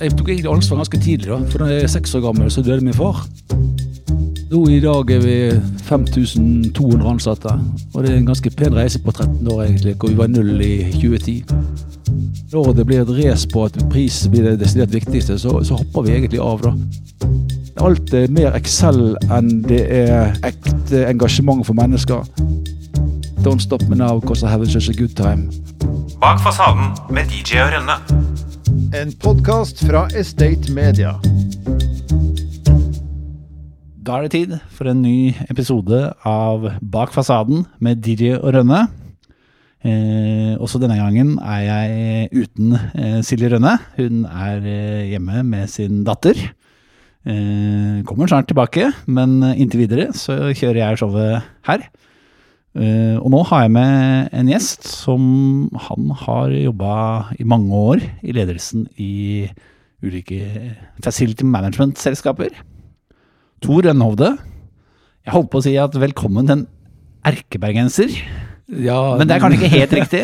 jeg tok egentlig ansvar ganske tidlig. da, For da jeg er seks år gammel, så døde min far. Nå I dag er vi 5200 ansatte, og det er en ganske pen reise på 13 år, egentlig, hvor vi var null i 2010. Når det blir et race på at pris blir det desidert viktigste, så, så hopper vi egentlig av, da. Alt er mer Excel enn det er ekte engasjement for mennesker. Don't stop me now, cause I have such a good time. Bak fasaden med DJ og Rønne. En podkast fra Estate Media. Da er det tid for en ny episode av Bak fasaden med Dirje og Rønne. Eh, også denne gangen er jeg uten eh, Silje Rønne. Hun er eh, hjemme med sin datter. Eh, kommer snart tilbake, men inntil videre så kjører jeg showet her. Eh, og nå har jeg med en gjest som han har jobba i mange år i ledelsen i ulike facility management-selskaper. Tor Rønhovde. Jeg holdt på å si at velkommen til en erkebergenser, Ja, men det er kanskje ikke helt riktig?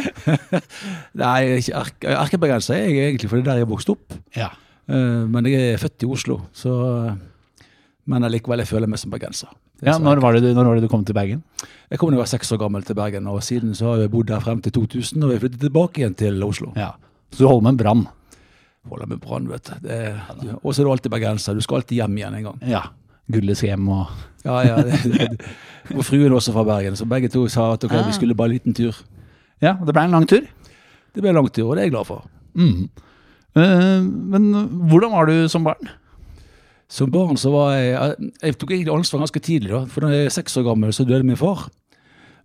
Nei, erke, erkebergenser er jeg egentlig, for det er der jeg vokste opp. Ja. Uh, men jeg er født i Oslo, så Men allikevel, jeg føler meg som bergenser. Ja når, var det du, når var det du kom til Bergen? Jeg kom da jeg var seks år gammel til Bergen, og siden så har jeg bodd der frem til 2000, og jeg flyttet tilbake igjen til Oslo. Ja. Så du holder med en brann? Holder med brann, vet du. Og så er du alltid bergenser. Du skal alltid hjem igjen en gang. Ja. Gulles hjem og Ja, ja. Det, det, og fruen også fra Bergen, så begge to sa at ok, Ah. vi skulle bare en liten tur. Ja, og det ble en lang tur. Det ble en lang tur, og det er jeg glad for. Mm. Uh, men hvordan var du som barn? Som barn så var jeg Jeg tok egentlig ansvar ganske tidlig, da. For da jeg er seks år gammel, så døde min far.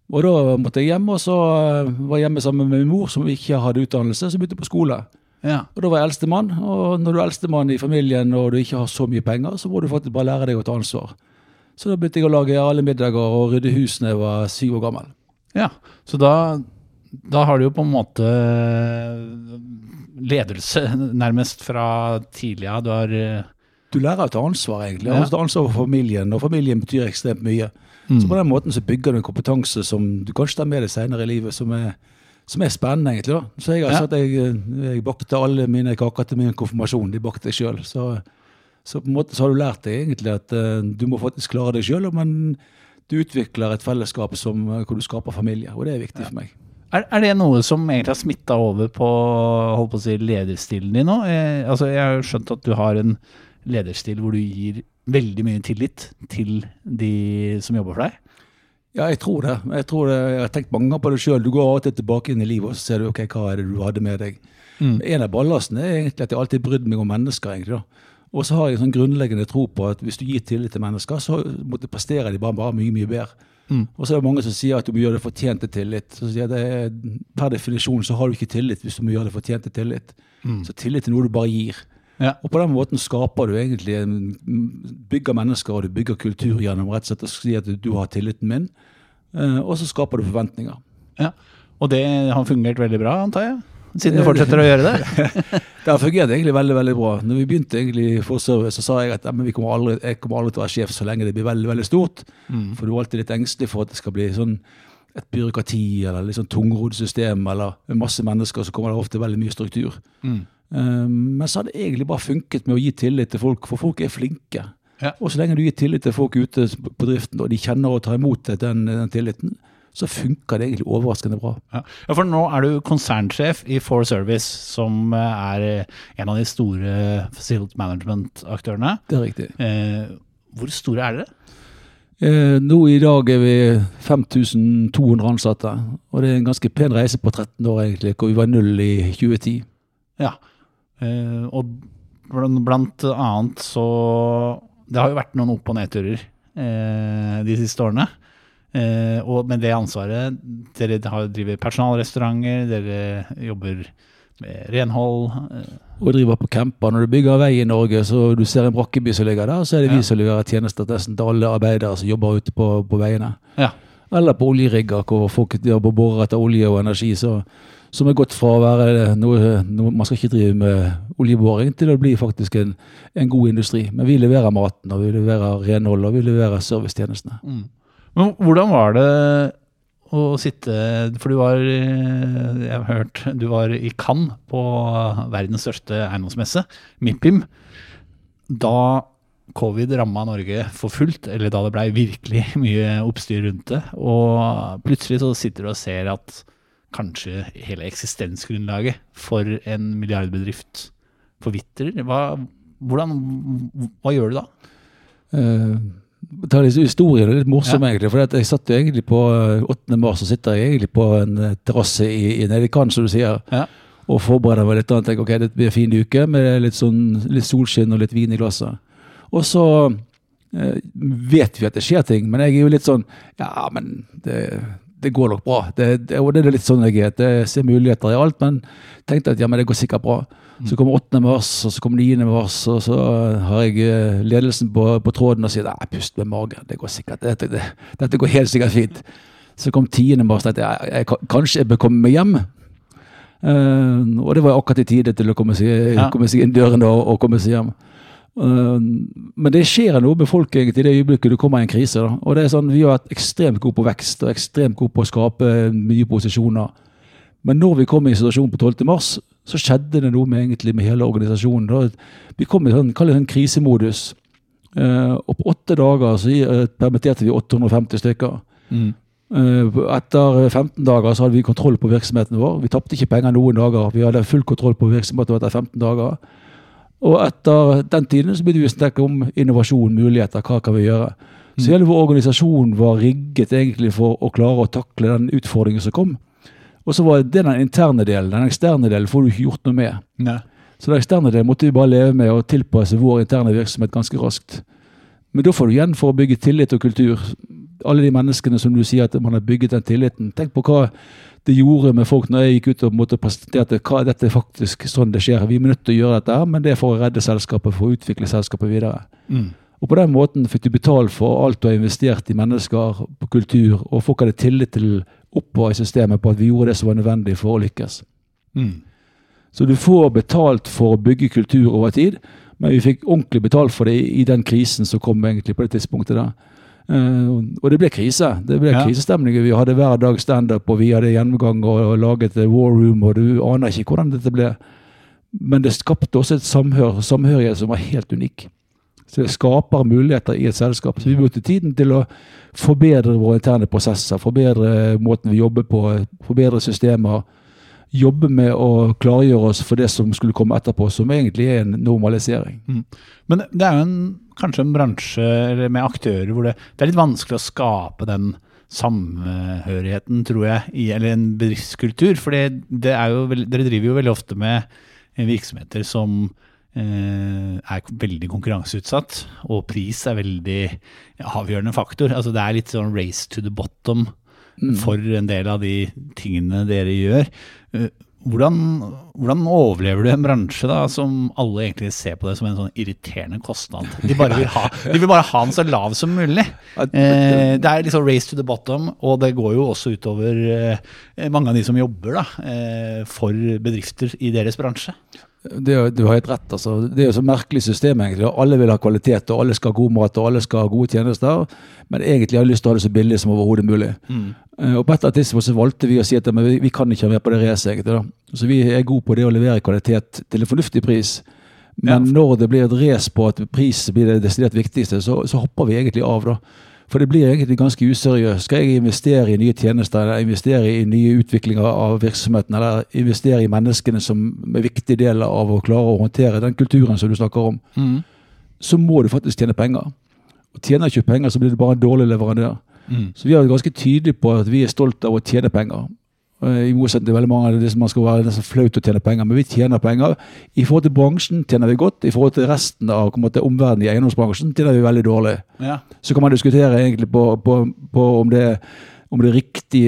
Og da måtte jeg hjem, og så eh, var jeg hjemme sammen med min mor, som ikke hadde utdannelse, så begynte på skole. Ja. Og da var jeg eldstemann, og når du er eldstemann i familien og du ikke har så mye penger, så må du faktisk bare lære deg å ta ansvar. Så da begynte jeg å lage alle middager og rydde hus da jeg var syv år gammel. ja. Så da, da har du jo på en måte ledelse nærmest fra tidlig av. Du har eh, Du lærer å ta ansvar, egentlig. Ja. Altså, ansvar for familien, og familien betyr ekstremt mye. Mm. Så på den måten så bygger du en kompetanse som du kanskje tar med deg senere i livet, som er, som er spennende, egentlig. da. Så jeg har Ja. sagt jeg, jeg bakte alle mine kaker til min konfirmasjon. De bakte jeg sjøl. Så, så på en måte så har du lært deg egentlig at uh, du må faktisk klare deg sjøl, men du utvikler et fellesskap som, eh, hvor du skaper familie, og det er viktig for meg. Er, er det noe som egentlig har smitta over på, på å si, lederstilen din nå? Jeg, altså, jeg har jo skjønt at du har en lederstil hvor du gir veldig mye tillit til de som jobber for deg. Ja, jeg tror det. Jeg tror det. Jeg har tenkt mange ganger på det sjøl. Du går av og til tilbake inn i livet og så ser du ok, hva er det du hadde med deg. Mm. En av ballastene er egentlig at jeg alltid brydd meg om mennesker. egentlig da. Og så har jeg en sånn grunnleggende tro på at hvis du gir tillit til mennesker, så presterer de bare, bare mye mye bedre. Mm. Og så er det mange som sier at du må gjøre det fortjente tillit. Så sier jeg det er, Per definisjon så har du ikke tillit hvis du må gjøre det fortjente tillit. Mm. Så tillit er noe du bare gir. Ja. Og på den måten skaper du egentlig en, bygger mennesker og du bygger kultur gjennom rett og slett å si at du har tilliten min, eh, og så skaper du forventninger. Ja. Og det har fungert veldig bra, antar jeg? Siden du fortsetter å gjøre det? Det har fungert egentlig veldig veldig bra. Når vi begynte egentlig i Forservice, så sa jeg at vi kommer aldri, jeg kommer aldri til å være sjef så lenge det blir veldig veldig stort. Mm. For du er alltid litt engstelig for at det skal bli sånn et byråkrati eller litt sånn tungrodd system eller masse mennesker, så kommer det ofte veldig mye struktur. Mm. Um, men så har det egentlig bare funket med å gi tillit til folk, for folk er flinke. Ja. Og så lenge du gir tillit til folk ute på driften, og de kjenner og tar imot den, den tilliten, så funker det egentlig overraskende bra. Ja. ja, for nå er du konsernsjef i For Service, som eh, er eh, en av de store facility management-aktørene. Det er riktig. Eh, hvor store er dere? Eh, nå i dag er vi 5200 ansatte, og det er en ganske pen reise på 13 år egentlig, hvor vi var null i 2010. Ja. Eh, og blant, annet så Det har jo vært noen opp- og nedturer eh, de siste årene. Eh, og med det ansvaret Dere har driver personalrestauranter, dere jobber med renhold. Eh, Og driver på camper. Når du bygger vei i Norge, så du ser en brakkeby som ligger der, så er det Ja. vi som leverer tjenester til alle arbeidere som jobber ute på, på veiene. ja. Eller på oljerigger, hvor folk jobber borer etter olje og energi. Så, som er gått fra å være noe, noe Man skal ikke drive med oljeboring til å bli faktisk en, en god industri. Men vi leverer maten, og vi leverer renhold, og vi leverer servicetjenestene. Mm. Men hvordan var det å sitte For du var Jeg har hørt du var i Cannes på verdens største eiendomsmesse, MIPIM. Da covid ramma Norge for fullt, eller da det blei virkelig mye oppstyr rundt det, og plutselig så sitter du og ser at kanskje hele eksistensgrunnlaget for en milliardbedrift forvitrer. Hva, hvordan, hva gjør du da? Uh, ta litt historie, det er litt morsom egentlig. For jeg satt jo egentlig på eh, 8. mars, og sitter jeg egentlig på en eh, terrasse i, i nede i Cannes, som du sier. Ja. Og forbereder meg litt. og tenker ok, det blir en fin uke med litt, sånn, litt solskinn og litt vin i glasset. Og så eh, vet vi at det skjer ting, men jeg er jo litt sånn Ja, men det, det går nok bra. Det, det, og det er litt sånn jeg er. Jeg ser muligheter i alt, men tenkte at ja, men det går sikkert bra. Så kommer 8. mars, og så kommer 9. mars, og så har jeg eh, ledelsen på, på tråden og sier nei, pust med magen, det går sikkert, dette, det, dette går helt sikkert fint. Så kom 10. mars, tenkte jeg, jeg, jeg kanskje jeg bør komme meg hjem. Uh, og det var akkurat i tide til å komme seg, komme seg inn døren og, og komme seg hjem. Eh, men det skjer noe med folk egentlig i det øyeblikket du kommer i en krise. Da. Og det er sånn, Vi har vært ekstremt gode på vekst og ekstremt gode på å skape nye posisjoner. Men når vi kom i situasjonen på 12. mars, så skjedde det noe med, egentlig, med hele organisasjonen. Da. Vi kom i sånn, en sånn krisemodus. Eh, og på åtte dager så eh, permitterte vi 850 stykker. Mm. Eh, Etter 15 dager så hadde vi kontroll på virksomheten vår. Vi tapte ikke penger noen dager. Vi hadde full kontroll på virksomheten etter 15 dager. Og etter den tiden så begynte vi å snakke om innovasjon, muligheter, hva kan vi gjøre. Så hele vår organisasjon var rigget egentlig for å klare å takle den utfordringen som kom. Og så var det den interne delen. Den eksterne delen får du ikke gjort noe med. Ja. Så den eksterne delen måtte vi bare leve med og tilpasse vår interne virksomhet ganske raskt. Men da får du igjen for å bygge tillit og kultur. Alle de menneskene som du sier at man har bygget den tilliten. Tenk på hva det gjorde med folk når jeg gikk ut og måtte presenterte hva dette er faktisk sånn det skjer. Vi er nødt til å gjøre dette, men det er for å redde selskapet, for å utvikle selskapet videre. Mm. Og på den måten fikk du betalt for alt du har investert i mennesker, på kultur, og folk hadde tillit til oppover i systemet på at vi gjorde det som var nødvendig for å lykkes. Mm. Så du får betalt for å bygge kultur over tid, men vi fikk ordentlig betalt for det i, i den krisen som kom egentlig på det tidspunktet. da. Eh, og det ble krise. Det ble Ja. krisestemning. Vi hadde hver dag standup, og vi hadde gjennomgang og, og laget war room, og du aner ikke hvordan dette ble. Men det skapte også et samhør, samhørighet som var helt unik. Så det skaper muligheter i et selskap. Så vi brukte tiden til å forbedre våre interne prosesser, forbedre måten vi jobber på, forbedre systemer. Jobbe med å klargjøre oss for det som skulle komme etterpå, som egentlig er en normalisering. Men det er jo en, kanskje en bransje med aktører hvor det, det er litt vanskelig å skape den samhørigheten, tror jeg, i, eller en bedriftskultur. For er dere driver jo veldig ofte med virksomheter som eh, er veldig konkurranseutsatt, og pris er veldig avgjørende faktor. Altså det er litt sånn race to the bottom for en del av de tingene dere gjør. Eh, Hvordan, hvordan overlever du en bransje da, som alle egentlig ser på det som en sånn irriterende kostnad? De, bare vil, ha, de vil bare ha den så lav som mulig. Eh, det er liksom race to the bottom, og det går jo også utover eh, mange av de som jobber da, eh, for bedrifter i deres bransje. Det, du har helt rett. altså. Det er jo så merkelig system, egentlig. Alle vil ha kvalitet, og alle skal ha god mat og alle skal ha gode tjenester. Men egentlig har jeg lyst til å ha det så billig som overhodet mulig. Mm. Og på et eller annet tidspunkt så valgte vi å si at men vi, vi kan ikke ha med på det racet. egentlig da. Så vi er gode på det å levere kvalitet til en fornuftig pris. Men når det blir et race på at pris blir det desidert viktigste, så, så hopper vi egentlig av. da. For det blir egentlig ganske useriøst. Skal jeg investere i nye tjenester, eller investere i nye utviklinger av virksomheten, eller investere i menneskene som er viktige deler av å klare å håndtere den kulturen som du snakker om, så må du faktisk tjene penger. Og Tjener ikke penger, så blir du bare en dårlig leverandør. Så vi er ganske tydelige på at vi er stolt av å tjene penger. Eh, I motsetning til veldig mange av det som man skal være nesten flaut å tjene penger, men vi tjener penger. I forhold til bransjen tjener vi godt, i forhold til resten av måte, omverdenen i eiendomsbransjen tjener vi veldig dårlig. Ja. Så kan man diskutere egentlig på, på, på om det om det er riktig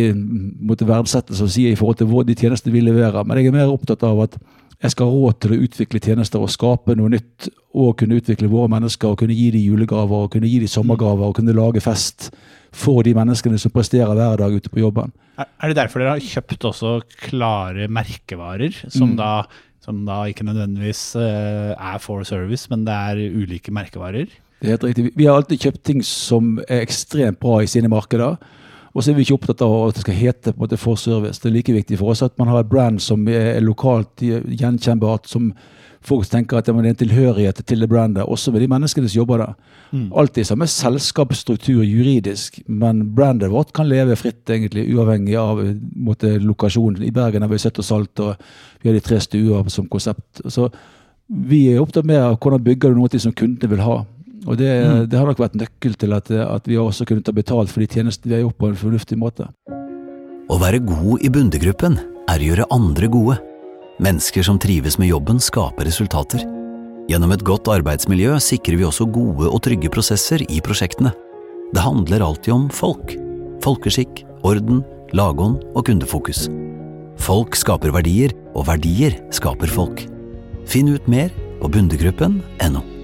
måte, verdsettelse å si i forhold til de tjenestene vi leverer. Men jeg er mer opptatt av at jeg skal ha råd til å utvikle tjenester og skape noe nytt. Og kunne utvikle våre mennesker og kunne gi dem julegaver og kunne gi dem sommergaver og kunne lage fest for de menneskene som presterer hver dag ute på jobben. Er det derfor dere har kjøpt også klare merkevarer, som, da, som da ikke nødvendigvis eh, er for service, men det er ulike merkevarer? Det er helt riktig. Vi har alltid kjøpt ting som er ekstremt bra i sine markeder. Og så er vi ikke opptatt av at det skal hete på en måte for service. Det er like viktig for oss at man har et brand som er lokalt gjenkjennbart, som folk tenker at det er en tilhørighet til det brandet, også med de menneskene som jobber der. Alltid samme selskapsstruktur juridisk, men brandet vårt kan leve fritt, egentlig, uavhengig av eh, måte, lokasjon. I Bergen har vi søtt og salt, og vi har de tre stuer som konsept. Så vi er opptatt med hvordan bygger du noe som kundene vil ha. Og det, det har nok vært nøkkel til at, at vi også kunne ta betalt for de tjenestene vi har gjort på en fornuftig måte. Å være god i Bundegruppen er å gjøre andre gode. Mennesker som trives med jobben skaper resultater. Gjennom et godt arbeidsmiljø sikrer vi også gode og trygge prosesser i prosjektene. Det handler alltid om folk. Folkeskikk, orden, lagånd og kundefokus. Folk skaper verdier, og verdier skaper folk. Finn ut mer på bundegruppen.no.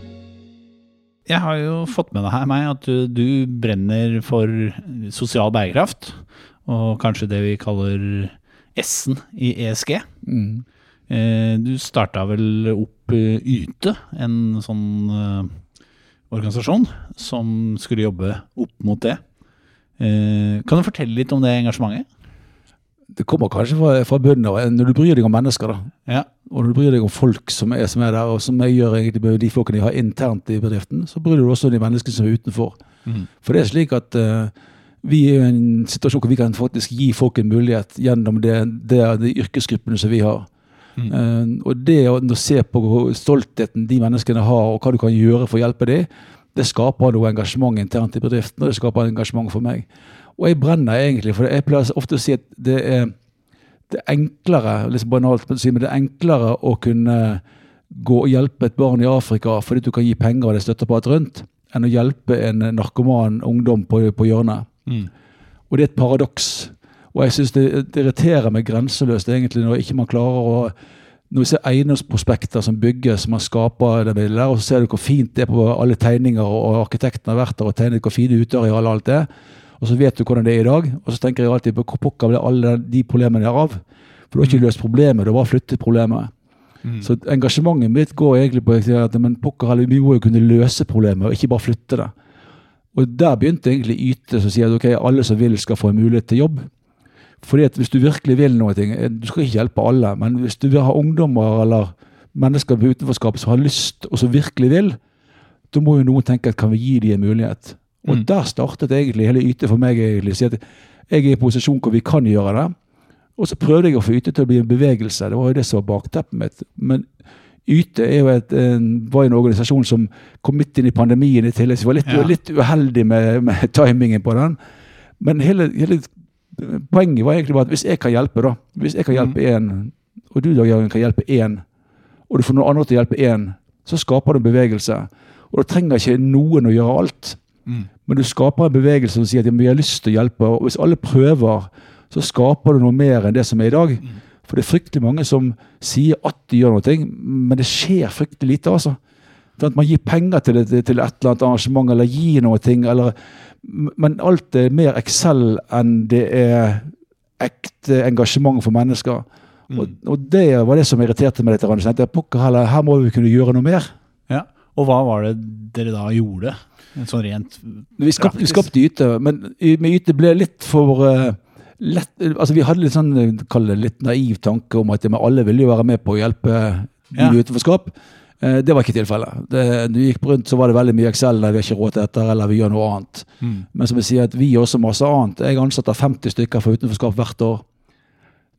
Jeg har jo fått med deg meg at du, du brenner for sosial bærekraft, og kanskje det vi kaller S-en i ESG. Mm. Du starta vel opp eh, Yte, en sånn eh, organisasjon som skulle jobbe opp mot det. Eh, Kan du fortelle litt om det engasjementet? Det kommer kanskje fra, fra bunnen av når du bryr deg om mennesker, da. Ja. Og når du bryr deg om folk som er, som er der, og som jeg gjør egentlig med de folkene jeg har internt i bedriften, så bryr du deg også om de menneskene som er utenfor. For det er slik at uh, vi er i en situasjon hvor vi kan faktisk gi folk en mulighet gjennom det, det, de yrkesgruppene som vi har. Eh, og det å se på stoltheten de menneskene har, og hva du kan gjøre for å hjelpe dem, det skaper noe engasjement internt i bedriften, og det skaper engasjement for meg. Og jeg brenner egentlig, for jeg pleier ofte å si at det er, det er enklere liksom banalt, å si, men det er enklere å kunne gå og hjelpe et barn i Afrika fordi du kan gi penger og det støtteapparat rundt, enn å hjelpe en narkoman ungdom på, på hjørnet. Og det er et paradoks. Og jeg syns det, det irriterer meg grenseløst egentlig når ikke man klarer å når vi ser eiendomsprospekter som bygges, man skaper det bildet, og så ser du hvor fint det er på alle tegninger, og arkitekten har vært der og tegnet hvor fine utearealer og alt det, og så vet du hvordan det er i dag, og så tenker jeg alltid på hvor pokker ble alle de problemene der av? For du har ikke løst problemet, du har bare flyttet problemet. Så engasjementet mitt går egentlig på at men pokker, heller, vi må jo kunne løse problemet, og ikke bare flytte det. Og der begynte egentlig Yte, som sier at ok, alle som vil skal få en mulighet til jobb. Fordi at hvis du virkelig vil noe, eh, du skal ikke hjelpe alle, men hvis du vil ha ungdommer eller mennesker på utenforskap som har lyst, og som virkelig vil, da må jo noen tenke at kan vi gi dem en mulighet. Og der startet egentlig hele Yte for meg. egentlig, si at Jeg er i posisjon hvor vi kan gjøre det. Og så prøvde jeg å få Yte til å bli en bevegelse. Det var jo det som var bakteppet mitt. Men Yte er jo en, var en organisasjon som kom midt inn i pandemien i tillegg, så vi var litt, Ja. litt uheldig med, med timingen på den. Men hele, hele poenget var egentlig bare at hvis jeg kan hjelpe, da Hvis jeg kan hjelpe én, og du Dag Jørgen kan hjelpe én, og du får noen andre til å hjelpe én, så skaper du bevegelse. Og da trenger ikke noen å gjøre alt. Men du skaper en bevegelse som sier at vi har lyst til å hjelpe. Og hvis alle prøver, så skaper du noe mer enn det som er i dag. For det er fryktelig mange som sier at de gjør noe, men det skjer fryktelig lite. altså. Sånn at man gir penger til til et eller annet arrangement, eller gir noe eller Men alt er mer Excel enn det er ekte engasjement for mennesker. Og, og det var det som irriterte meg litt. Jeg tenkte pokker heller, her må vi kunne gjøre noe mer. ja. Og hva var det dere da gjorde? Sånn rent Vi skapte, vi skapte Yte, men med Yte ble litt for uh, lett Altså Vi hadde litt sånn eh, kall det litt naiv tanke om at vi alle ville jo være med på å hjelpe de Ja. med utenforskap. Eh, det var ikke tilfellet. Det- Når vi gikk rundt, så var det veldig mye Excel der vi har ikke råd til dette, eller vi gjør noe annet. Men som jeg sier, at vi gjør også masse annet. Jeg ansetter 50 stykker for utenforskap hvert år.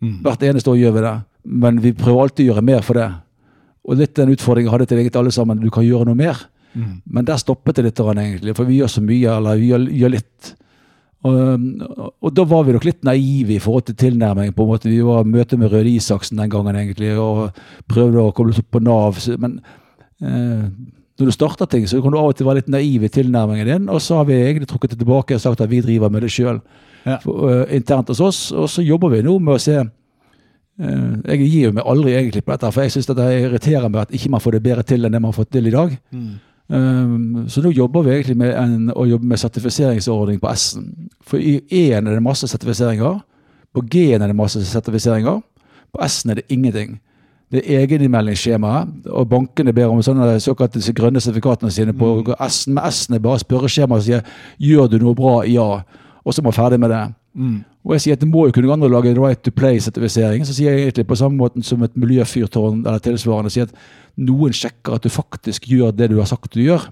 Hvert eneste år gjør vi det. Men vi prøver alltid å gjøre mer for det. Og litt den utfordringen jeg hadde til egentlig alle sammen. Du kan gjøre noe mer. Men der stoppet det litt, egentlig, for vi gjør så mye, eller vi gjør, gjør litt. Og, og da var vi nok litt naive i forhold til tilnærming. på en måte. Vi var i møte med Røde Isaksen den gangen egentlig, og prøvde å komme oss opp på Nav. Men eh, når du starter ting, så kan du av og til være litt naiv i tilnærmingen din. Og så har vi egentlig trukket det tilbake og sagt at vi driver med det sjøl Ja. internt hos oss. Og så jobber vi nå med å se uh, Jeg gir jo meg aldri egentlig på dette, for jeg syns det irriterer meg at ikke man får det bedre til enn det man har fått til i dag. Um, så nå jobber vi egentlig med en, jobbe med sertifiseringsordning på S-en. For i E-en er det masse sertifiseringer. På G-en er det masse sertifiseringer. På S-en er det ingenting. Det er egeninnmeldingsskjemaet, og bankene ber om sånne såkalte grønne sertifikatene sine på S-en. Med S-en er bare spørreskjemaet som sier 'gjør du noe bra', ja. Og så er man ferdig med det. Og jeg sier at det må jo kunne gå an å lage en right to play-sertifisering. Så sier jeg egentlig på samme måten som et miljøfyrtårn eller tilsvarende. sier at noen sjekker at du faktisk gjør det du har sagt du gjør.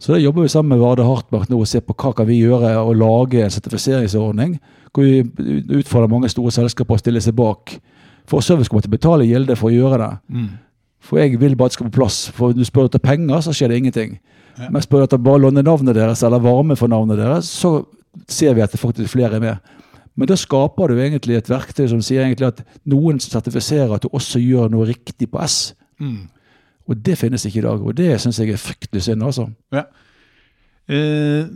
Så da jobber vi sammen med Varde Hartmark nå og ser på hva kan vi gjøre og lage en sertifiseringsordning. Hvor vi utfordrer mange store selskaper å stille seg bak. For service kommer til å betale gilde for å gjøre det. For jeg vil bare at det skal på plass. For når du spør etter penger, så skjer det ingenting. Men spør etter bare låne navnet deres eller varme for navnet deres, så ser vi at det faktisk flere er med. Men da skaper du egentlig et verktøy som sier egentlig at noen sertifiserer at du også gjør noe riktig på S. Og det finnes ikke i dag, og det syns jeg er fryktelig synd. altså. Ja. Eh,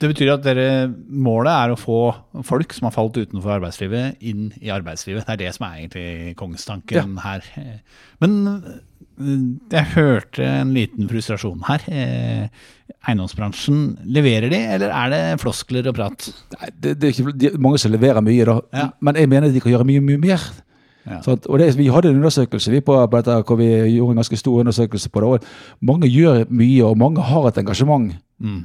det betyr at dere, målet er å få folk som har falt utenfor arbeidslivet, inn i arbeidslivet. Det er det som er egentlig kongstanken her. Eh, Men eh, jeg hørte en liten frustrasjon her. Eh, Eiendomsbransjen, leverer de, eller er det floskler og prat? Nei, det, det er ikke er mange som leverer mye, da. Ja. Men jeg mener de kan gjøre mye, mye mer. Ja. Sant? og det, Vi hadde en undersøkelse vi på, på dette, hvor vi gjorde en ganske stor undersøkelse på det. og Mange gjør mye, og mange har et engasjement. Mm.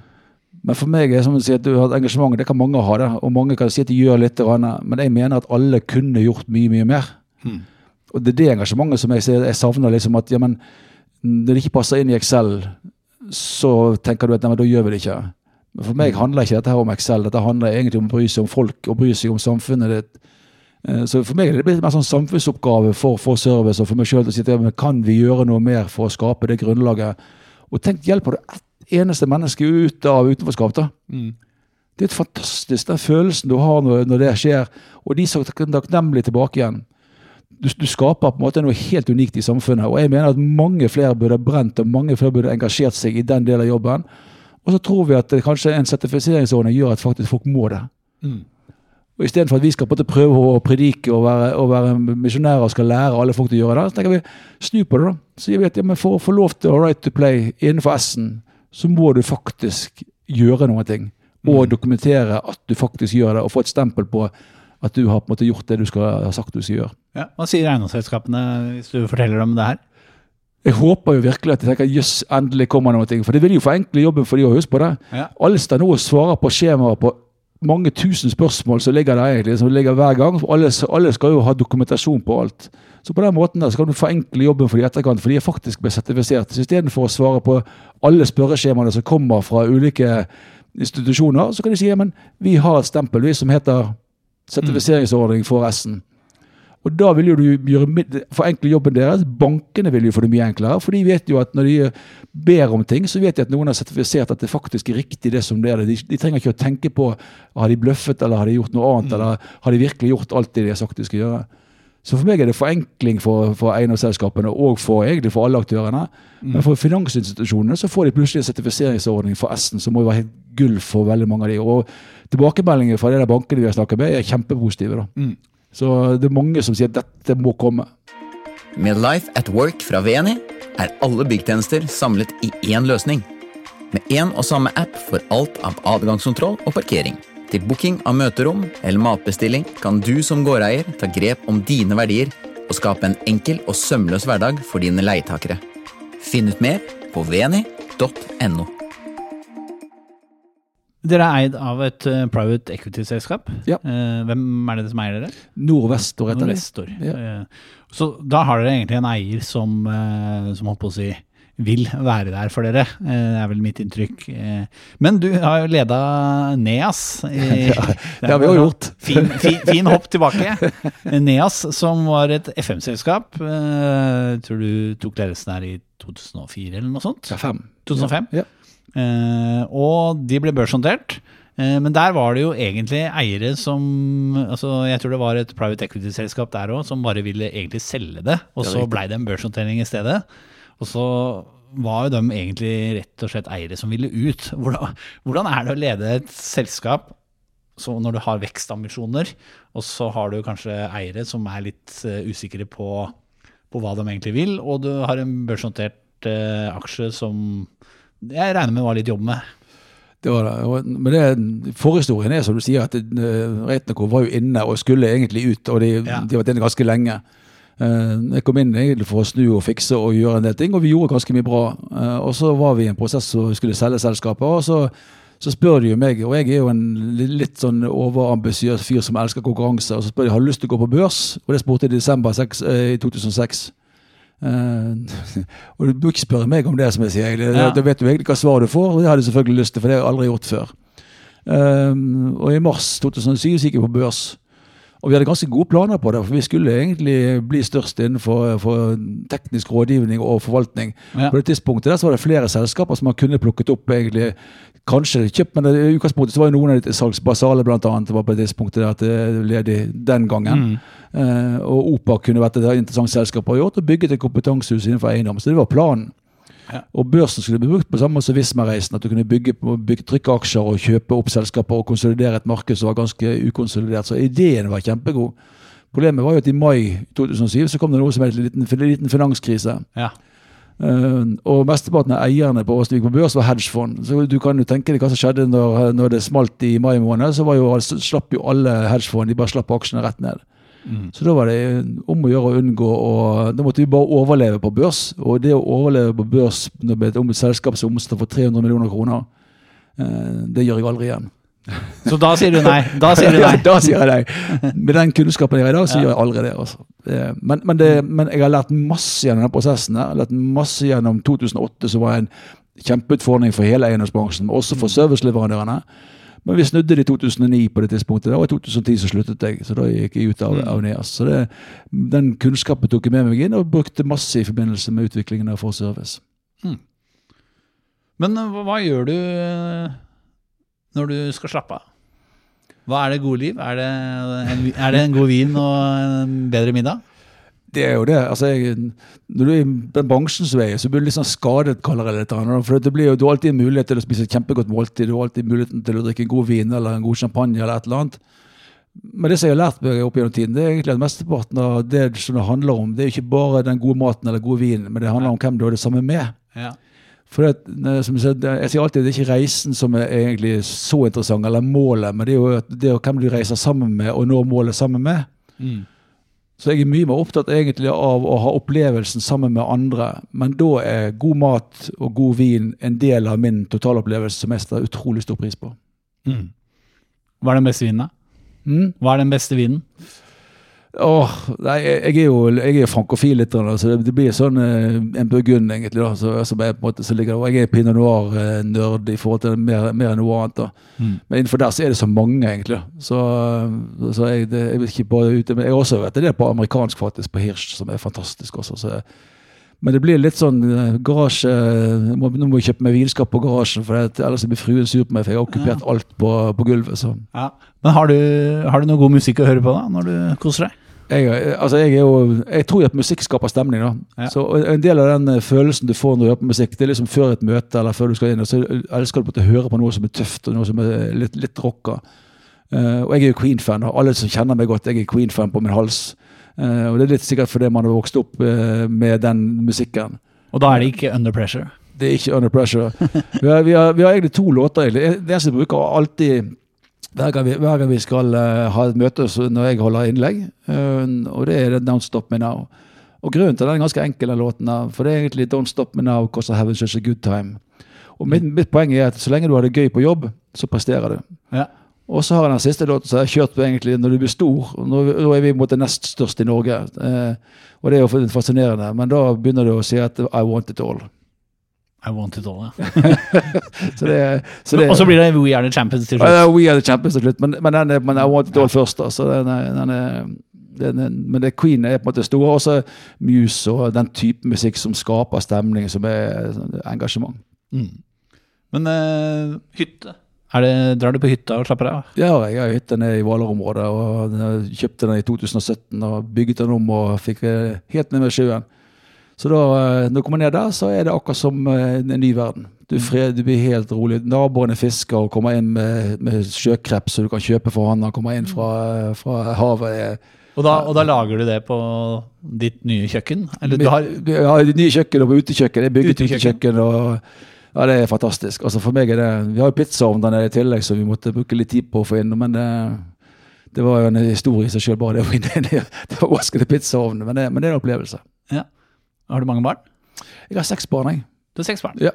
Men for meg er det som å si at du har et engasjement, det kan mange ha det. Og mange kan si at de gjør litt, men jeg mener at alle kunne gjort mye, mye mer. Mm. Og det er det engasjementet som jeg, jeg savner. liksom at ja, men Når det ikke passer inn i Excel, så tenker du at nei, men da gjør vi det ikke. Men for meg handler ikke dette her om Excel. Dette handler egentlig om å bry seg om folk og bry seg om samfunnet ditt. Eh, Så for meg er det blitt mer sånn samfunnsoppgave for, for service og for meg sjøl å si at kan vi gjøre noe mer for å skape det grunnlaget. Og tenk, hjelper du ett eneste menneske ut av utenforskap, da? Det er et fantastisk, den følelsen du har når, når det skjer, og de som er takknemlige tilbake igjen. Du, du skaper på en måte noe helt unikt i samfunnet, og jeg mener at mange flere burde brent, og mange flere burde engasjert seg i den delen av jobben. Og så tror vi at kanskje en sertifiseringsordning gjør at faktisk folk må det. Og Istedenfor at vi skal prøve å predike og være, og være misjonærer og skal lære alle folk til å gjøre det, så tenker vi snu på det. da. Så sier vi at ja, men For å få lov til å right to play innenfor S-en, så må du faktisk gjøre noen ting, Og dokumentere at du faktisk gjør det, og få et stempel på at du har på en måte gjort det du skal ha sagt du skal gjøre. Ja. Hva sier eiendomsselskapene hvis du forteller dem det her? Jeg håper jo virkelig at de tenker jøss, endelig kommer noe. For det vil jo forenkle jobben for de å huske på det. Ja. Alle står nå svarer på skjemaer på mange tusen spørsmål som ligger der egentlig, som ligger hver gang. Alle, alle skal jo ha dokumentasjon på alt. Så på den måten der så kan du forenkle jobben for de i etterkant, for de er faktisk blitt sertifisert. Så istedenfor å svare på alle spørreskjemaene som kommer fra ulike institusjoner, så kan de si ja, men vi har et stempel vi som heter sertifiseringsordning for S-en. Og da vil jo du gjøre, forenkle jobben deres. Bankene vil jo få det mye enklere. For de vet jo at når de ber om ting, så vet de at noen har sertifisert at det faktisk er riktig det som det er. De, de trenger ikke å tenke på har de bløffet eller har de gjort noe annet, eller har de virkelig gjort alt det de har sagt de skal gjøre. Så for meg er det forenkling for, for eiendomsselskapene og for, egentlig for alle aktørene. Men for finansinstitusjonene så får de plutselig en sertifiseringsordning for S-en som må være helt gull for veldig mange av de. Og tilbakemeldinger fra de der bankene vi har snakket med, er kjempepositive. da. Så det er mange som sier at dette må komme. Med Life at Work fra VNI er alle byggtjenester samlet i én løsning. Med én og samme app for alt av adgangskontroll og parkering. Til booking av møterom eller matbestilling kan du som gårdeier ta grep om dine verdier og skape en enkel og sømløs hverdag for dine leietakere. Finn ut mer på vni.no. Dere er eid av et eh, private equity-selskap. Ja. Eh, hvem er det som eier dere? Nordvestor heter det. Investor. Ja. Eh, Så da har dere egentlig en eier som, som holdt på å si vil være der for dere, det er vel mitt inntrykk. Men du har jo leda NEAS. i- det har vi jo gjort. Fin, fin, fin hopp tilbake. NEAS, som var et FM-selskap, tror du tok ledelsen her i 2004 eller noe sånt? Ja, fem. 2005. Ja. Eh, og de ble børsnotert. Eh, men der var det jo egentlig eiere som altså Jeg tror det var et private equity-selskap der òg som bare ville egentlig selge det. Og så blei det en børsnotering i stedet. Og så var jo de egentlig rett og slett eiere som ville ut. Hvordan, er det å lede et selskap så når du har vekstambisjoner, og så har du kanskje eiere som er litt eh, usikre på, på hva de egentlig vil, og du har en børsnotert aksje som jeg regner med var litt jobb med. Det var det. Men det, forhistorien er som du sier, at uh, var jo inne og skulle egentlig ut, og de, Ja. de har vært inne ganske lenge. Eh, jeg kom inn egentlig for å snu og fikse og gjøre en del ting, og vi gjorde ganske mye bra. Eh, og så var vi i en prosess som skulle selge selskapet, og så så spør de jo meg, og jeg er jo en litt sånn overambisiøs fyr som elsker konkurranse, og så spør de har du lyst til å gå på børs, og det spurte jeg i desember 6, eh, i 2006. Eh, og du bør ikke spørre meg om det, som jeg sier. egentlig. Ja. Da vet du egentlig hva svar du får, og det hadde jeg selvfølgelig lyst til, for det har jeg aldri gjort før. Uh, og i mars 2007 så gikk jeg på børs. Og vi hadde ganske gode planer på det, for vi skulle egentlig bli størst innenfor for teknisk rådgivning og forvaltning. Ja. På det tidspunktet der så var det flere selskaper som man kunne plukket opp egentlig, kanskje kjøpt, men i utgangspunktet så var jo noen av de salgs Basale blant annet, var på det tidspunktet at det ledig den gangen. Eh, og OPA kunne vært et interessant selskap å gjøre, og bygget et kompetansehus innenfor eiendom. Så det var planen. Ja. Og børsen skulle bli brukt på samme måte som Visma-reisen, at du kunne bygge, bygge, trykke aksjer og kjøpe opp selskaper og konsolidere et marked som var ganske ukonsolidert. Så ideen var kjempegod. Problemet var jo at i mai 2007 så kom det noe som het en liten, en liten finanskrise. Ja. Eh, og mesteparten av eierne på Åsvik på børs, var hedgefond. Så du kan jo tenke deg hva som skjedde når, når det smalt i mai måned. Så var jo, slapp jo alle hedgefond, de bare slapp aksjene rett ned. Så da var det om å gjøre å unngå å Da måtte vi bare overleve på børs. Og det å overleve på børs når det er et selskap som omsetter for 300 millioner kroner, eh, det gjør jeg aldri igjen. Så da sier du nei. Da sier du Ja, nei. da sier jeg nei. Med den kunnskapen jeg har i dag, så Ja. gjør jeg aldri det. Altså. Det- Men, men, det, men jeg har lært masse gjennom denne prosessen. Jeg har lært masse gjennom 2008, som var en kjempeutfordring for hele eiendomsbransjen, også for serviceleverandørene. Men vi snudde det i 2009 på det tidspunktet, og i 2010 så sluttet jeg. Så da gikk jeg ut av, av NEAS. Så det, den kunnskapen tok jeg med meg inn, og brukte masse i forbindelse med utviklingen av For Service. Men eh, hva, hva gjør du eh, når du skal slappe av? Hva er det gode liv? Er det en, er det en god vin og en bedre middag? Det er jo det. altså jeg, Når du er i den bransjen som er så blir du litt sånn skadet, kaller jeg det. For det blir jo, Du har alltid en mulighet til å spise et kjempegodt måltid, du har alltid muligheten til å drikke en god vin eller en god champagne eller et eller annet. Men det som jeg har lært meg opp gjennom tiden, det er egentlig at mesteparten av det som det handler om, det er ikke bare den gode maten eller gode vinen, men det handler om hvem du har det samme med. Ja. For det, eh, som jeg, sier, det- jeg sier alltid det er ikke reisen som er egentlig så interessant, eller målet, men det er jo det er hvem du reiser sammen med og når målet sammen med. Mm. Så jeg er mye mer opptatt egentlig av å ha opplevelsen sammen med andre. Men da er god mat og god vin en del av min totalopplevelse som jeg setter utrolig stor pris på. Mm. Hva er den beste vinen, da? Mm? Hva er den beste vinen? Åh, nei, jeg er jo jeg er frankofil litt, så det, blir sånn eh, en burgund, egentlig. da, så, som er på en måte, så ligger, Jeg er pinot noir-nerd i forhold til mer, mer enn noe annet. da. Mm. Men innenfor der så er det så mange, egentlig. Så, så jeg, det, jeg vet ikke bare ute, men jeg har også vært det på amerikansk, faktisk, på Hirsch, som er fantastisk også. så men det blir litt sånn eh, garasje må, Nå må jeg kjøpe meg vinskap på garasjen, for det, ellers blir fruen sur på meg, for jeg har okkupert alt på, på gulvet. så... Ja. Men har du, har du noe god musikk å høre på da, når du koser deg? Jeg, altså jeg, jo, jeg tror jo at musikk skaper stemning. Ja. Så En del av den eh, følelsen du får når du hører på musikk, det er liksom før et møte eller før du skal inn. og Så elsker du på å høre på noe som er tøft og noe som er litt, litt rocka. Uh, og jeg er jo Queen-fan, og alle som kjenner meg godt, jeg er Queen-fan på min hals. Eh, og det er litt sikkert fordi man har vokst opp uh, med den musikken. Og da er det ikke Under Pressure. Det er ikke Under Pressure. Vi har, vi har, vi har egentlig to låter. egentlig. Det eneste jeg bruker alltid hver gang vi, hver gang vi skal uh, ha et møte så når jeg holder innlegg, og det er Don't Stop Me Now. Og Grunnen til den er ganske enkel, den låten, her, for det er egentlig Don't Stop Me Now because I have such a good time. Og mitt, mitt poeng er at så lenge du har det gøy på jobb, så presterer du. Ja. Og så har jeg den siste låten som jeg har kjørt på egentlig når du blir stor. Nå, nå er vi på en måte nest størst i Norge, eh, og det er jo fascinerende. Men da begynner du å si at I want it all. I want it all, ja. Så det, så det, Og så blir det We Are The Champions til slutt. Uh, We are the champions til slutt, men, men, den er, men I want it all først. da, så den er, den er, den er, men det Queen er på en måte store. Også Muse og den type musikk som skaper stemning, som er sånn engasjement. Mm. Men uh, hytte? Er det, drar du på hytta og slapper av? Har jeg. Har hytte nede i Hvaler-området. og Kjøpte den i 2017 og bygget den om og fikk det helt ned med sjøen. Så da, eh, når du kommer ned der, så er det akkurat som eh, en ny verden. Du, er fred, du blir helt rolig. Naboene fisker og kommer inn med, med sjøkreps som du kan kjøpe for han. Han kommer inn fra, fra havet. Og da, og da lager du det på ditt nye kjøkken? Eller du har Ja, nye kjøkken og på utekjøkken. Jeg bygget Utekjøkken. utekjøkken. og ja, Det er fantastisk. Altså For meg er det Vi har jo pizzaovn der nede i tillegg, så vi måtte bruke litt tid på å få inn. Men det, det var jo en historie i seg sjøl, bare det å få inn det. Det var vaskede pizzaovn. Men men det er en opplevelse. ja. Har du mange barn? Jeg har seks barn, jeg. Du har seks barn. Ja.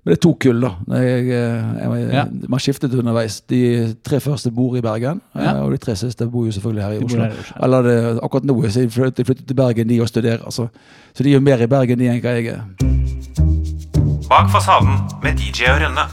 Men det er to kull, da. Jeg, eh, jeg, Ja. Man skiftet underveis. De tre første bor i Bergen, eh, Ja. og de tre siste bor jo selvfølgelig her i Oslo. her i Oslo. Eller det, akkurat nå så de flyttet, de til Bergen, de og studerer. Så, så de er jo mer i Bergen, de enn hva jeg er. Bak fasaden med DJ og Rønne.